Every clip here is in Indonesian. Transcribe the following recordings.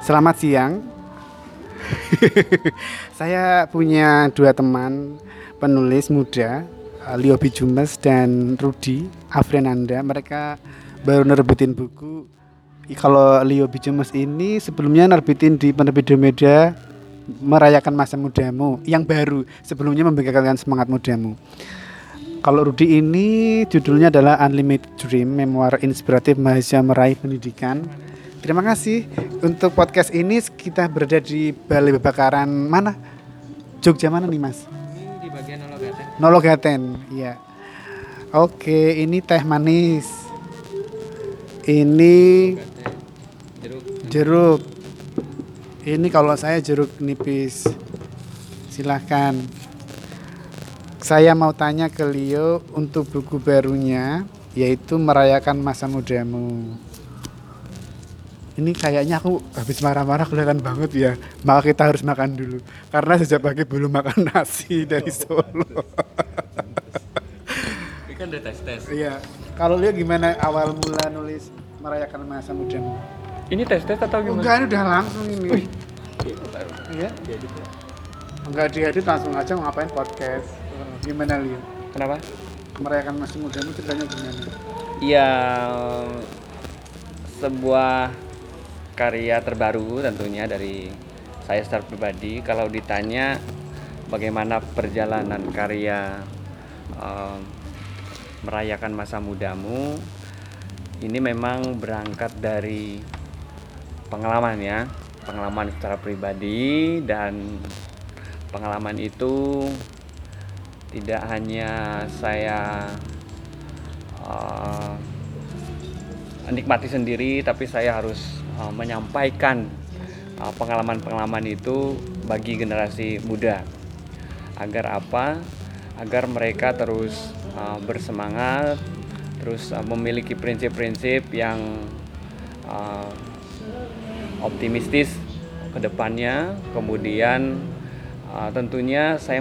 Selamat siang. Saya punya dua teman penulis muda, eh, Leo Bijumes dan Rudi Afrenanda. Mereka baru nerbitin buku. Kalau Leo Bijumes ini sebelumnya nerbitin di penerbit Media merayakan masa mudamu yang baru. Sebelumnya membangkitkan semangat mudamu. Kalau Rudi ini judulnya adalah Unlimited Dream, memoir inspiratif mahasiswa meraih pendidikan. Terima kasih untuk podcast ini kita berada di Balai Bebakaran mana? Jogja mana nih Mas? Ini di bagian Nologaten. Nologaten, iya. Oke, ini teh manis. Ini Jeruk. jeruk. Ini kalau saya jeruk nipis. Silahkan. Saya mau tanya ke Leo untuk buku barunya yaitu merayakan masa mudamu. Ini kayaknya aku habis marah-marah kelihatan banget ya. Maka kita harus makan dulu. Karena sejak pagi belum makan nasi dari Solo. Ini kan udah tes-tes. Iya. Kalau Leo gimana awal mula nulis merayakan masa mudamu? Ini tes-tes atau gimana? Enggak, ini udah langsung ini. Baru. Iya. Enggak diedit langsung aja mau ngapain podcast. Gimana Leo? Kenapa? Merayakan masa mudamu ceritanya gimana? Iya sebuah karya terbaru tentunya dari saya secara pribadi. Kalau ditanya bagaimana perjalanan karya eh, merayakan masa mudamu, ini memang berangkat dari pengalaman ya, pengalaman secara pribadi dan pengalaman itu tidak hanya saya eh, nikmati sendiri tapi saya harus uh, menyampaikan uh, pengalaman-pengalaman itu bagi generasi muda. Agar apa? Agar mereka terus uh, bersemangat terus memiliki prinsip-prinsip yang optimistis ke depannya. Kemudian tentunya saya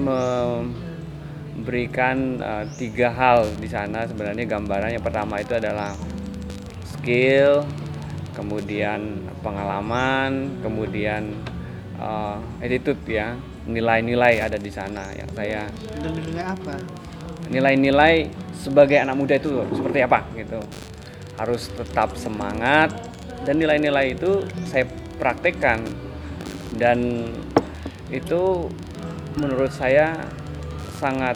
memberikan tiga hal di sana sebenarnya gambaran. Yang pertama itu adalah skill, kemudian pengalaman, kemudian uh, attitude ya, nilai-nilai ada di sana yang saya nilainya apa? nilai-nilai sebagai anak muda itu seperti apa gitu. Harus tetap semangat dan nilai-nilai itu saya praktekkan dan itu menurut saya sangat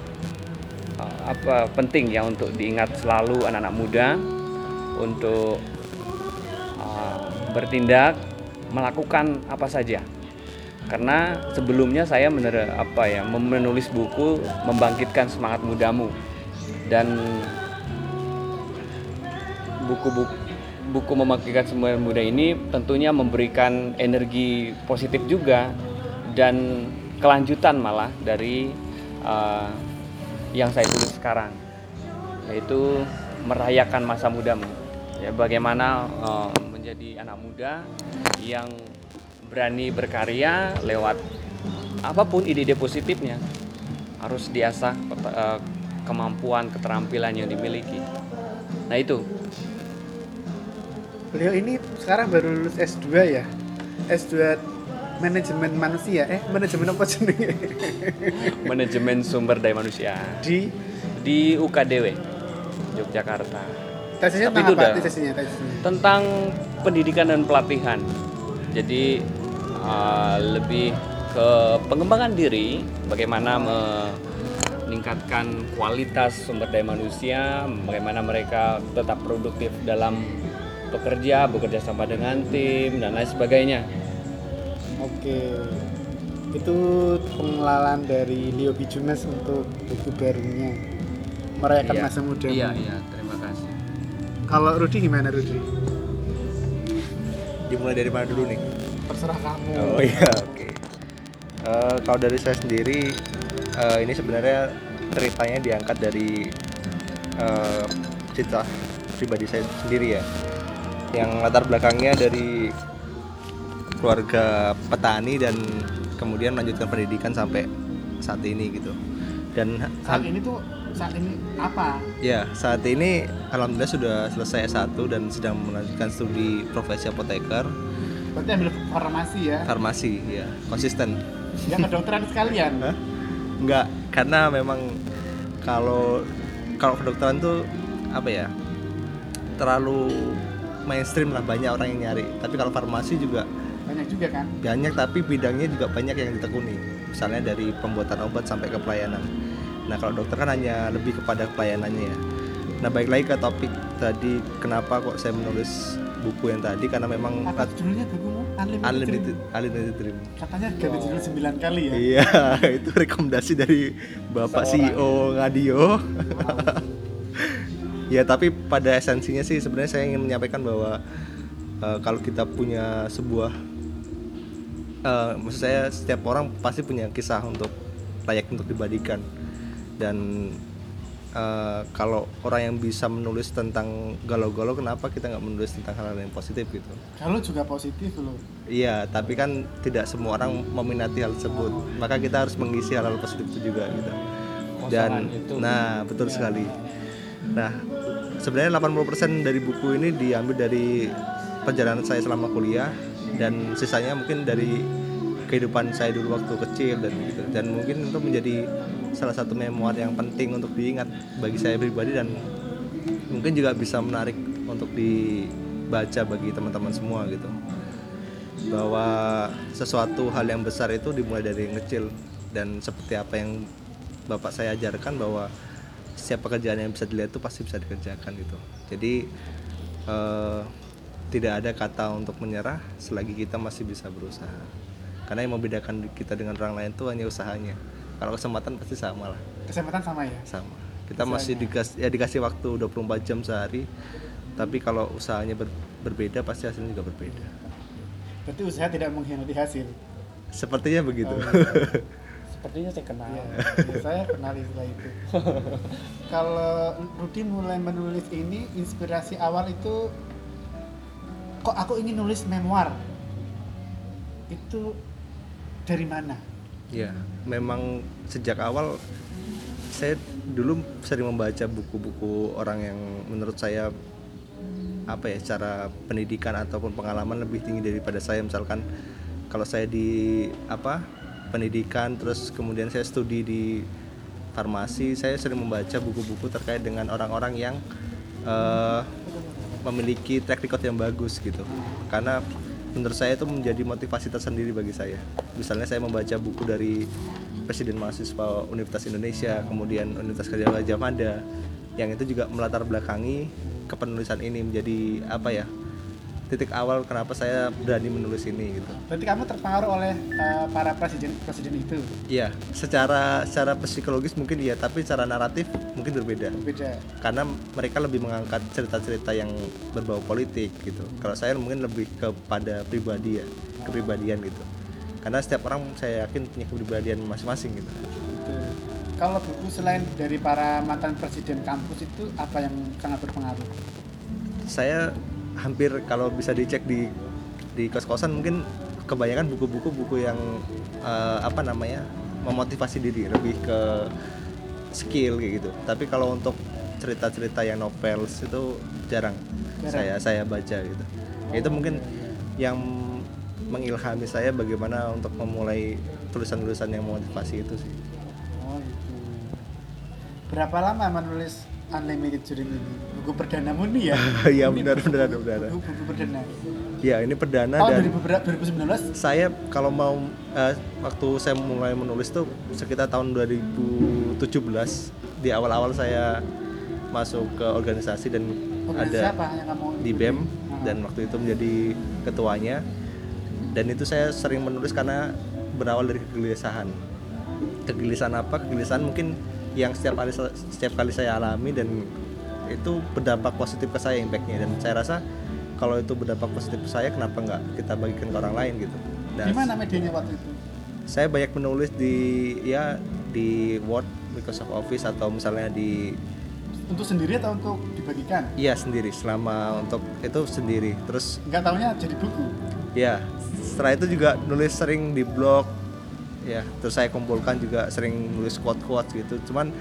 uh, apa penting ya untuk diingat selalu anak-anak muda untuk bertindak melakukan apa saja. Karena sebelumnya saya mener apa ya menulis buku membangkitkan semangat mudamu. Dan buku-buku buku membangkitkan semangat muda ini tentunya memberikan energi positif juga dan kelanjutan malah dari uh, yang saya tulis sekarang yaitu merayakan masa mudamu. Ya bagaimana uh, menjadi anak muda yang berani berkarya lewat apa pun ide-ide positifnya harus diasah uh, kemampuan keterampilan yang dimiliki nah itu Beliau ini sekarang baru lulus S2 ya. S2 manajemen manusia. Eh, manajemen apa jenenge? manajemen sumber daya manusia Di di UKDW Yogyakarta tesisnya tentang apa? tesisnya. tentang pendidikan dan pelatihan. Jadi uh, lebih ke pengembangan diri, bagaimana meningkatkan kualitas sumber daya manusia, bagaimana mereka tetap produktif dalam bekerja, bekerja sama dengan tim dan lain sebagainya. Oke. Itu pengenalan dari Leo Bijumes untuk buku barunya. Merayakan Iya. masa muda. Iya, iya, terima kasih. Kalau Rudi gimana Rudi? Dimulai dari mana dulu nih? Terserah kamu. Oh iya, oke. Eh, kalau dari saya sendiri, eh, ini sebenarnya ceritanya diangkat dari eh, cerita pribadi saya sendiri ya, yang latar belakangnya dari keluarga petani dan kemudian melanjutkan pendidikan sampai saat ini gitu. Dan Saat ini tuh saat ini apa? Ya, saat ini alhamdulillah sudah selesai S1 dan sedang melanjutkan studi profesi apoteker. Berarti ambil farmasi ya. farmasi ya konsisten Ya kedokteran sekalian. Hah? Enggak, karena memang kalau kalau kedokteran tuh apa ya terlalu mainstream lah banyak orang yang nyari. Tapi kalau farmasi juga Banyak juga kan. banyak tapi bidangnya juga banyak yang ditekuni. Misalnya dari pembuatan obat sampai ke pelayanan. Nah kalau dokter kan hanya lebih kepada pelayanannya ya. Nah baik lagi ke topik tadi kenapa kok saya menulis buku yang tadi karena memang Apa judulnya bukumu? Unlimited. unlimited Dream. unlimited dream. Katanya ganti judul 9 kali ya. Iya, itu rekomendasi dari Bapak CEO Ngadio. ya, tapi pada esensinya sih sebenarnya saya ingin menyampaikan bahwa eh, kalau kita punya sebuah eh, maksud saya setiap orang pasti punya kisah untuk layak untuk dibagikan. Dan eh, kalau orang yang bisa menulis tentang galau-galau kenapa kita nggak menulis tentang hal-hal yang positif gitu. Kalau juga positif loh. Iya, tapi kan tidak semua orang meminati hal tersebut. Maka kita harus mengisi hal-hal positif itu juga gitu. Dan itu. nah, betul sekali. Nah, sebenarnya 80% dari buku ini diambil dari perjalanan saya selama kuliah dan sisanya mungkin dari kehidupan saya dulu waktu kecil dan gitu. Dan mungkin itu menjadi salah satu memoir yang penting untuk diingat bagi saya pribadi dan mungkin juga bisa menarik untuk dibaca bagi teman-teman semua gitu. Bahwa sesuatu hal yang besar itu dimulai dari yang kecil dan seperti apa yang bapak saya ajarkan bahwa setiap pekerjaan yang bisa dilihat itu pasti bisa dikerjakan gitu. Jadi eh, tidak ada kata untuk menyerah selagi kita masih bisa berusaha. Karena yang membedakan kita dengan orang lain itu hanya usahanya kalau kesempatan pasti sama lah Kesempatan sama ya. sama kita masih dikasih ya dikasih waktu 24 jam sehari tapi kalau usahanya ber- berbeda pasti hasilnya juga berbeda Berarti usaha tidak mengkhianati hasil. sepertinya begitu Oh, iya. Sepertinya saya kenal. Iya, iya, saya kenal istilah itu. Kalau Rudi mulai menulis ini, inspirasi awal itu kok aku ingin nulis memoir. Itu dari mana? Ya memang sejak awal saya dulu sering membaca buku-buku orang yang menurut saya apa ya cara pendidikan ataupun pengalaman lebih tinggi daripada saya. Misalkan kalau saya di apa pendidikan terus kemudian saya studi di farmasi saya sering membaca buku-buku terkait dengan orang-orang yang eh, memiliki track record yang bagus gitu. Karena menurut saya itu menjadi motivasi tersendiri bagi saya. Misalnya saya membaca buku dari Presiden Mahasiswa Universitas Indonesia kemudian Universitas Kerja Gajah Mada yang itu juga melatar belakangi kepenulisan ini menjadi apa ya titik awal kenapa saya berani menulis ini gitu Berarti kamu terpengaruh oleh eh, para presiden presiden itu. Iya, secara secara psikologis mungkin iya, tapi secara naratif mungkin berbeda. Beda. Karena mereka lebih mengangkat cerita-cerita yang berbau politik gitu. Kalau saya mungkin lebih kepada pribadi ya, kepribadian gitu. Karena setiap orang saya yakin punya kepribadian masing-masing gitu. Gitu. Kalau buku selain dari para mantan presiden kampus itu apa yang sangat berpengaruh? Saya hampir kalau bisa dicek di di kos-kosan mungkin kebanyakan buku-buku buku yang eh, apa namanya memotivasi diri lebih ke skill kayak gitu tapi kalau untuk cerita-cerita yang novels itu jarang, Jarang. saya saya baca gitu Ya, itu mungkin yang mengilhami saya bagaimana untuk memulai tulisan-tulisan yang memotivasi itu sih Oh gitu. Berapa lama menulis Unlimited Dream ini? Buku perdanamu nih ya? Iya, benar, buku- benar, benar. Buku, buku perdana. ya ini perdana Tahun dan 2000 berapa? 2019? saya kalau mau eh, waktu saya mulai menulis tuh sekitar tahun 2017 di awal-awal saya masuk ke organisasi dan Organisasi ada apa yang kamu di? BEM Ah. dan waktu itu menjadi ketuanya dan itu saya sering menulis karena berawal dari kegelisahan kegelisahan apa kegelisahan mungkin yang setiap kali setiap kali saya alami dan itu berdampak positif ke saya impactnya dan saya rasa kalau itu berdampak positif ke saya kenapa nggak kita bagikan ke orang lain gitu dan Di mana medianya waktu itu? saya banyak menulis di ya di Word Microsoft Office atau misalnya di Untuk sendiri atau untuk dibagikan? iya sendiri selama untuk itu sendiri terus Enggak tahunya jadi buku. Ya, setelah itu juga nulis sering di blog. Ya, terus saya kumpulkan juga sering nulis quote-quote gitu. Cuman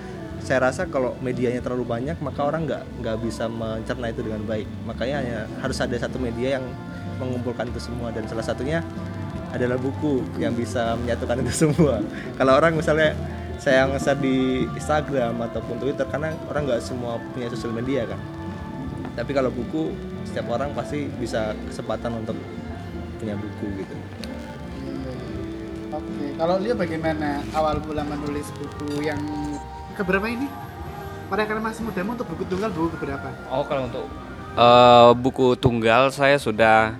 saya rasa kalau medianya terlalu banyak maka orang nggak nggak bisa mencerna itu dengan baik. Makanya hanya harus ada satu media yang mengumpulkan itu semua. Dan salah satunya adalah buku yang bisa menyatukan itu semua. Kalau orang misalnya saya nge di Instagram ataupun Twitter karena orang nggak semua punya sosial media kan. Tapi kalau buku setiap orang pasti bisa kesempatan untuk punya buku gitu Oke, kalau Leo bagaimana awal mula menulis buku yang keberapa ini? Pada karena masih mudamu untuk buku tunggal buku keberapa? Oh kalau untuk eh, buku tunggal saya sudah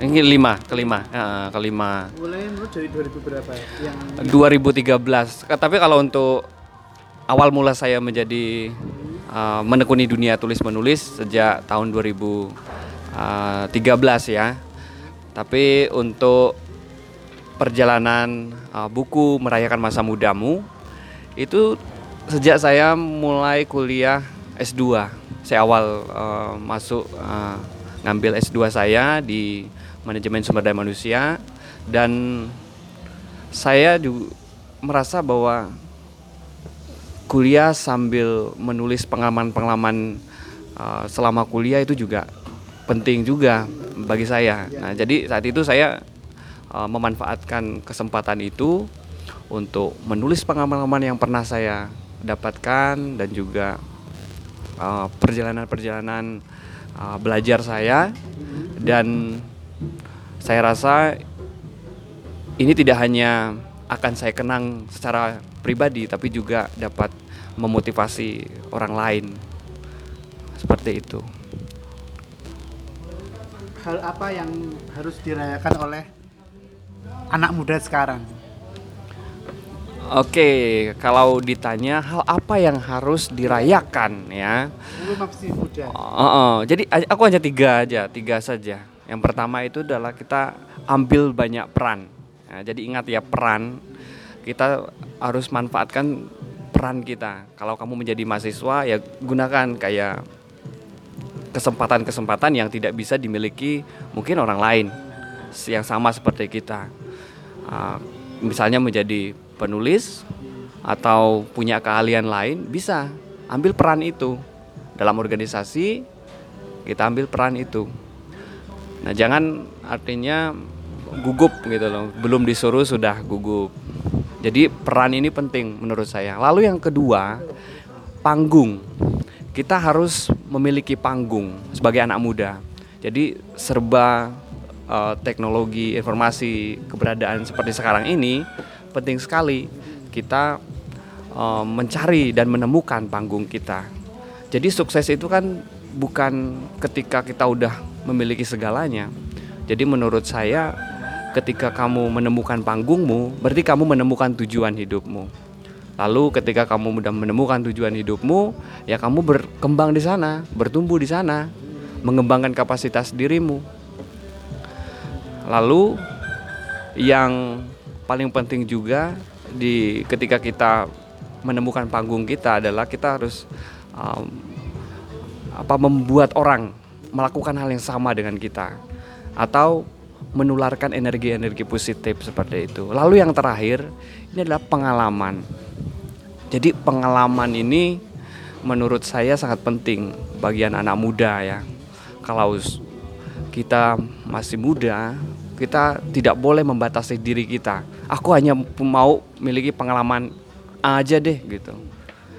ini lima kelima eh, kelima Mulai menurut dari 2000 berapa? Yang 2013. Ka- Tapi kalau untuk awal mula saya menjadi uh, menekuni dunia tulis menulis sejak tahun 2013 ya. Tapi untuk perjalanan uh, buku merayakan masa mudamu itu sejak saya mulai kuliah S2. Saya awal uh, masuk uh, ngambil S2 saya di manajemen sumber daya manusia dan saya juga merasa bahwa kuliah sambil menulis pengalaman-pengalaman uh, selama kuliah itu juga penting juga bagi saya. Nah, jadi saat itu saya uh, memanfaatkan kesempatan itu untuk menulis pengalaman-pengalaman yang pernah saya dapatkan dan juga uh, perjalanan-perjalanan uh, belajar saya dan saya rasa ini tidak hanya akan saya kenang secara pribadi tapi juga dapat memotivasi orang lain seperti itu. hal apa yang harus dirayakan oleh anak muda sekarang? Oke, kalau ditanya hal apa yang harus dirayakan ya? Lu masih muda. Oh, oh, jadi aku hanya tiga aja, tiga saja. Yang pertama itu adalah kita ambil banyak peran. Nah, jadi ingat ya peran kita harus manfaatkan peran kita. Kalau kamu menjadi mahasiswa ya gunakan kayak kesempatan-kesempatan yang tidak bisa dimiliki mungkin orang lain yang sama seperti kita. Ah, misalnya menjadi penulis atau punya keahlian lain bisa ambil peran itu dalam organisasi kita ambil peran itu. Nah jangan artinya gugup gitu loh, belum disuruh sudah gugup. Jadi peran ini penting menurut saya. Lalu yang kedua panggung. Kita harus memiliki panggung sebagai anak muda. Jadi serba eh, teknologi informasi keberadaan seperti sekarang ini penting sekali kita eh, mencari dan menemukan panggung kita. Jadi sukses itu kan bukan ketika kita udah memiliki segalanya. Jadi menurut saya ketika kamu menemukan panggungmu, berarti kamu menemukan tujuan hidupmu. Lalu ketika kamu sudah menemukan tujuan hidupmu, ya kamu berkembang di sana, bertumbuh di sana, mengembangkan kapasitas dirimu. Lalu yang paling penting juga di ketika kita menemukan panggung kita adalah kita harus um, apa membuat orang melakukan hal yang sama dengan kita atau menularkan energi-energi positif seperti itu. Lalu yang terakhir ini adalah pengalaman. Jadi pengalaman ini menurut saya sangat penting bagi anak muda ya. Kalau kita masih muda, kita tidak boleh membatasi diri kita. Aku hanya mau miliki pengalaman aja deh gitu.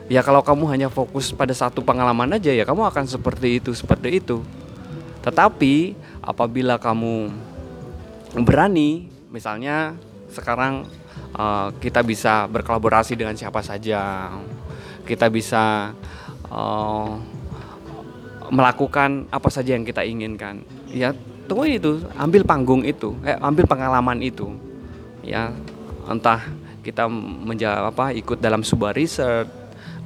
Ya kalau kamu hanya fokus pada satu pengalaman aja ya kamu akan seperti itu, seperti itu. Tetapi apabila kamu berani, misalnya sekarang eh, kita bisa berkolaborasi dengan siapa saja, kita bisa eh, melakukan apa saja yang kita inginkan. Ya tunggu itu, ambil panggung itu, eh, ambil pengalaman itu, ya entah kita menjawab apa ikut dalam sebuah riset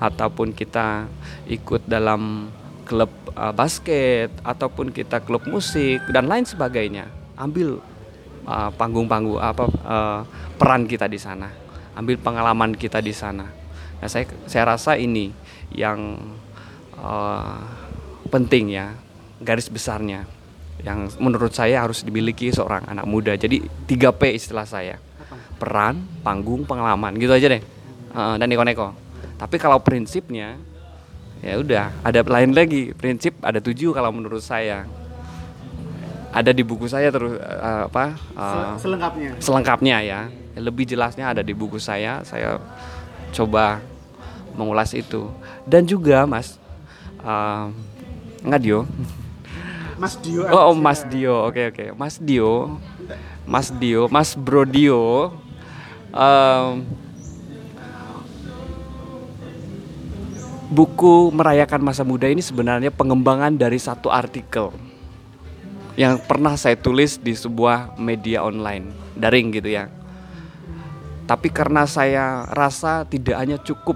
ataupun kita ikut dalam klub uh, basket ataupun kita klub musik dan lain sebagainya. Ambil uh, panggung-panggung apa uh, peran kita di sana ambil pengalaman kita di sana. Nah saya saya rasa ini yang uh, penting ya garis besarnya yang menurut saya harus dimiliki seorang anak muda. Jadi 3P istilah saya. Peran panggung pengalaman gitu aja deh. Uh, dan neko-neko. Tapi kalau prinsipnya ya udah ada lain lagi. Prinsip ada tujuh kalau menurut saya. Ada di buku saya terus eh, apa eh, selengkapnya. selengkapnya ya. Lebih jelasnya ada di buku saya. Saya coba mengulas itu. Dan juga mas uh, nggak Dio Mas Dio oh, oh. Mas Dio. Oke oke. Mas Dio. Mas Dio. Mas Bro Dio. Em, buku merayakan masa muda ini sebenarnya pengembangan dari satu artikel yang pernah saya tulis di sebuah media online. Daring gitu ya. Tapi karena saya rasa tidak hanya cukup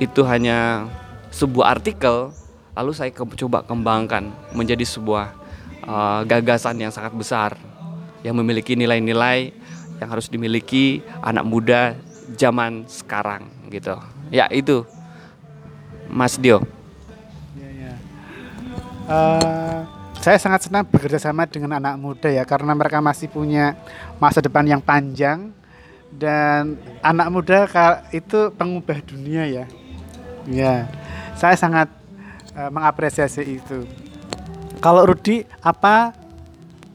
itu hanya sebuah artikel lalu saya ke- coba kembangkan menjadi sebuah uh, gagasan yang sangat besar yang memiliki nilai-nilai yang harus dimiliki anak muda zaman sekarang gitu ya itu Mas Dio Ya, ya. Eh, saya sangat senang bekerja sama dengan anak muda ya karena mereka masih punya masa depan yang panjang dan anak muda itu pengubah dunia ya. Ya, saya sangat eh, mengapresiasi itu. Kalau Rudi apa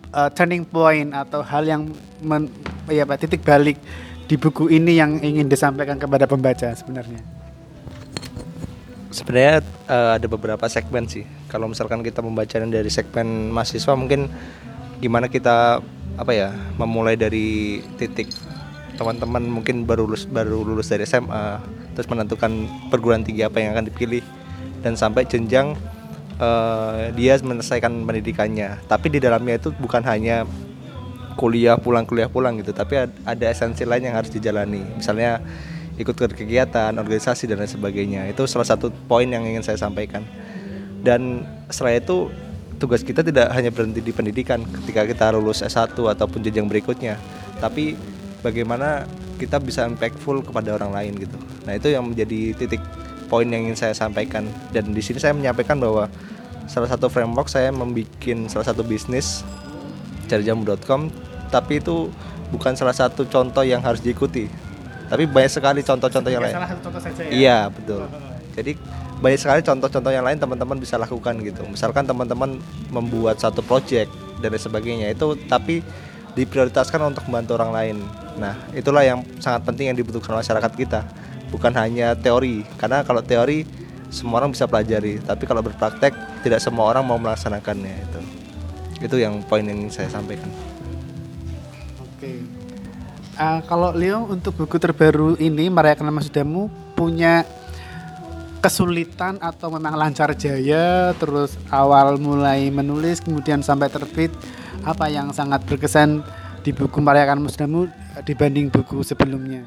eh, turning point atau hal yang men, ya Pak titik balik di buku ini yang ingin disampaikan kepada pembaca sebenarnya? Sebenarnya eh, ada beberapa segmen sih. Kalau misalkan kita membacanya dari segmen mahasiswa mungkin gimana kita apa ya memulai dari titik teman-teman mungkin baru lulus baru lulus dari SMA terus menentukan perguruan tinggi apa yang akan dipilih dan sampai jenjang eh, dia menyelesaikan pendidikannya. Tapi di dalamnya itu bukan hanya kuliah pulang kuliah pulang gitu. Tapi ad- ada esensi lain yang harus dijalani. Misalnya ikut ke kegiatan organisasi dan lain sebagainya. Itu salah satu poin yang ingin saya sampaikan. Dan setelah itu tugas kita tidak hanya berhenti di pendidikan ketika kita lulus S1 ataupun jenjang berikutnya. Tapi bagaimana kita bisa impactful kepada orang lain gitu. Nah itu yang menjadi titik poin yang ingin saya sampaikan. Dan di sini saya menyampaikan bahwa salah satu framework saya membuat salah satu bisnis carijamu.com tapi itu bukan salah satu contoh yang harus diikuti. Tapi banyak sekali contoh-contoh yang lain. Salah satu contoh saja ya. iya betul. Jadi banyak sekali contoh-contoh yang lain teman-teman bisa lakukan gitu. Misalkan teman-teman membuat satu project dan sebagainya itu tapi diprioritaskan untuk membantu orang lain. Nah itulah yang sangat penting yang dibutuhkan masyarakat kita bukan hanya teori karena kalau teori semua orang bisa pelajari tapi kalau berpraktek tidak semua orang mau melaksanakannya itu. Itu yang poin yang saya sampaikan. Oke. Eh, kalau Leo untuk buku terbaru ini merayakan masa mudamu punya kesulitan atau memang lancar jaya terus awal mulai menulis kemudian sampai terbit apa yang sangat berkesan di buku merayakan masa mudamu dibanding buku sebelumnya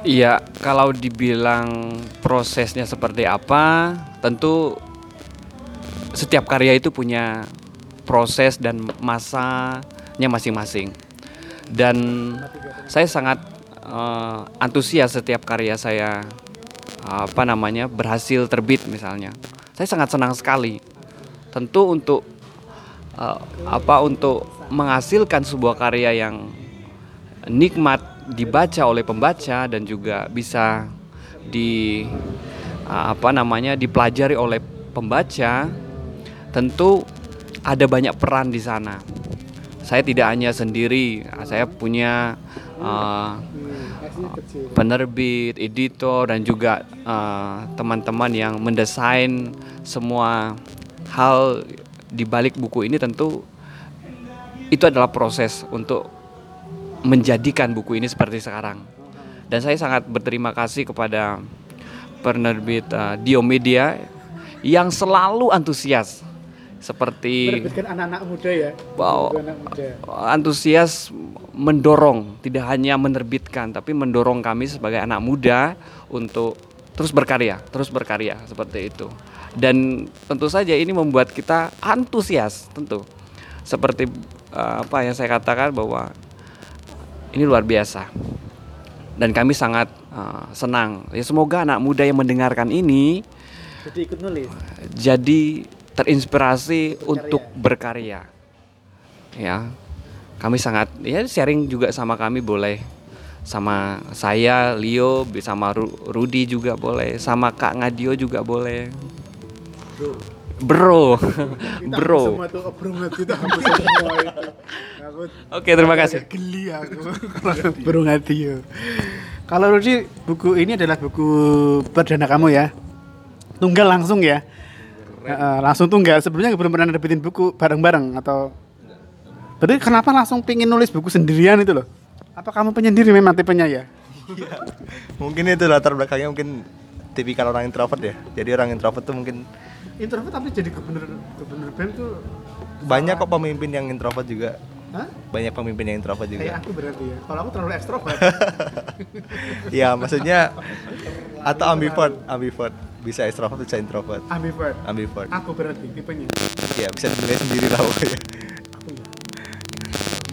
Iya, kalau dibilang prosesnya seperti apa, tentu setiap karya itu punya proses dan masanya masing-masing. Dan saya sangat eh, antusias setiap karya saya apa namanya berhasil terbit misalnya. Saya sangat senang sekali. Tentu untuk eh, apa untuk menghasilkan sebuah karya yang nikmat dibaca oleh pembaca dan juga bisa di apa namanya dipelajari oleh pembaca tentu ada banyak peran di sana. Saya tidak hanya sendiri saya punya uh, penerbit editor dan juga uh, teman-teman yang mendesain semua hal di balik buku ini. Tentu itu adalah proses untuk menjadikan buku ini seperti sekarang. Dan saya sangat berterima kasih kepada penerbit uh, Dio Media yang selalu antusias seperti menerbitkan anak-anak muda ya Wow. Anak muda antusias mendorong tidak hanya menerbitkan tapi mendorong kami sebagai anak muda untuk terus berkarya, terus berkarya seperti itu. Dan tentu saja ini membuat kita antusias tentu. Seperti uh, apa yang saya katakan bahwa ini luar biasa. Dan kami sangat uh, senang. Ya semoga anak muda yang mendengarkan ini jadi ikut nulis jadi terinspirasi untuk berkarya. Ya. Kami sangat ya sharing juga sama kami boleh. Sama saya, Leo, sama Ru- Rudi juga boleh, sama Kak Ngadio juga boleh. bro bro Semua tuh burung hati itu hapus semua itu. Aku oke terima kasih geli aku burung hati yo. Kalau Rudi buku ini adalah buku perdana kamu ya. Tunggal langsung ya. Heeh, langsung tunggal. Sebelumnya belum pernah nerbitin buku bareng-bareng atau Berarti kenapa langsung pingin nulis buku sendirian itu loh? Apa kamu penyendiri memang tipenya ya? mungkin itu latar belakangnya mungkin tipikal orang introvert ya jadi orang introvert tuh mungkin Introvert tapi jadi gubernur gubernur BEM tuh banyak kok pemimpin yang introvert juga Hah? banyak pemimpin yang introvert Kayak juga aku berarti ya. Kalau aku terlalu ekstrovert. ya maksudnya atau ambivert ambivert bisa extrovert bisa introvert Ambivert. ambivert Aku berarti tipenya. ya bisa dinilai sendiri lah ya.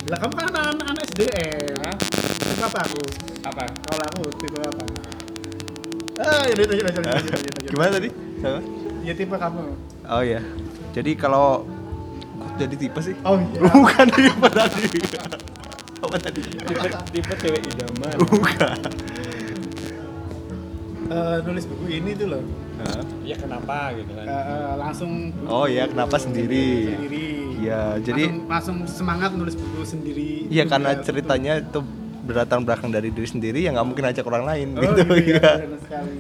Lah kamu kan anak anak SDM. Tipe apa aku? apa Kalau aku tipe apa? Ah, ya lanjut lanjut lanjut lanjut. lanjut, lanjut. gimana tadi Sama? Ya tipe kamu. oh ya jadi kalau kok jadi tipe sih Oh iya. bukan tipe tadi apa tadi tipe tipe cewek idaman bukan Eh, nulis buku ini tuh loh. Hah? ya kenapa gitu kan eh, langsung oh ya kenapa sendiri sendiri. Iya, jadi- langsung, langsung semangat nulis buku sendiri. Iya karena Tunggal, ceritanya itu berlatar belakang dari diri sendiri ya nggak mungkin ajak orang lain. Oh, gitu gitu ya. ya. benar sekali.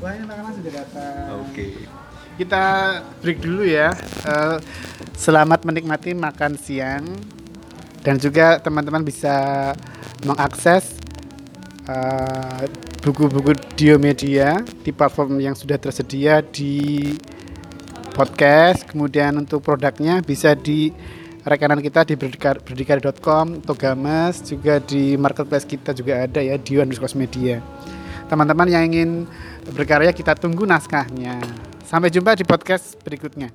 Wah, ini makanan sudah datang. Oke. Kita break dulu ya. Eh, selamat menikmati makan siang dan juga teman-teman bisa mengakses eh, buku-buku Diomedia di platform yang sudah tersedia di podcast. Kemudian untuk produknya bisa di rekanan kita di berdikar, berdikari.com, Togames, juga di marketplace kita juga ada ya, Dio underscore media. Teman-teman yang ingin berkarya kita tunggu naskahnya. Sampai jumpa di podcast berikutnya.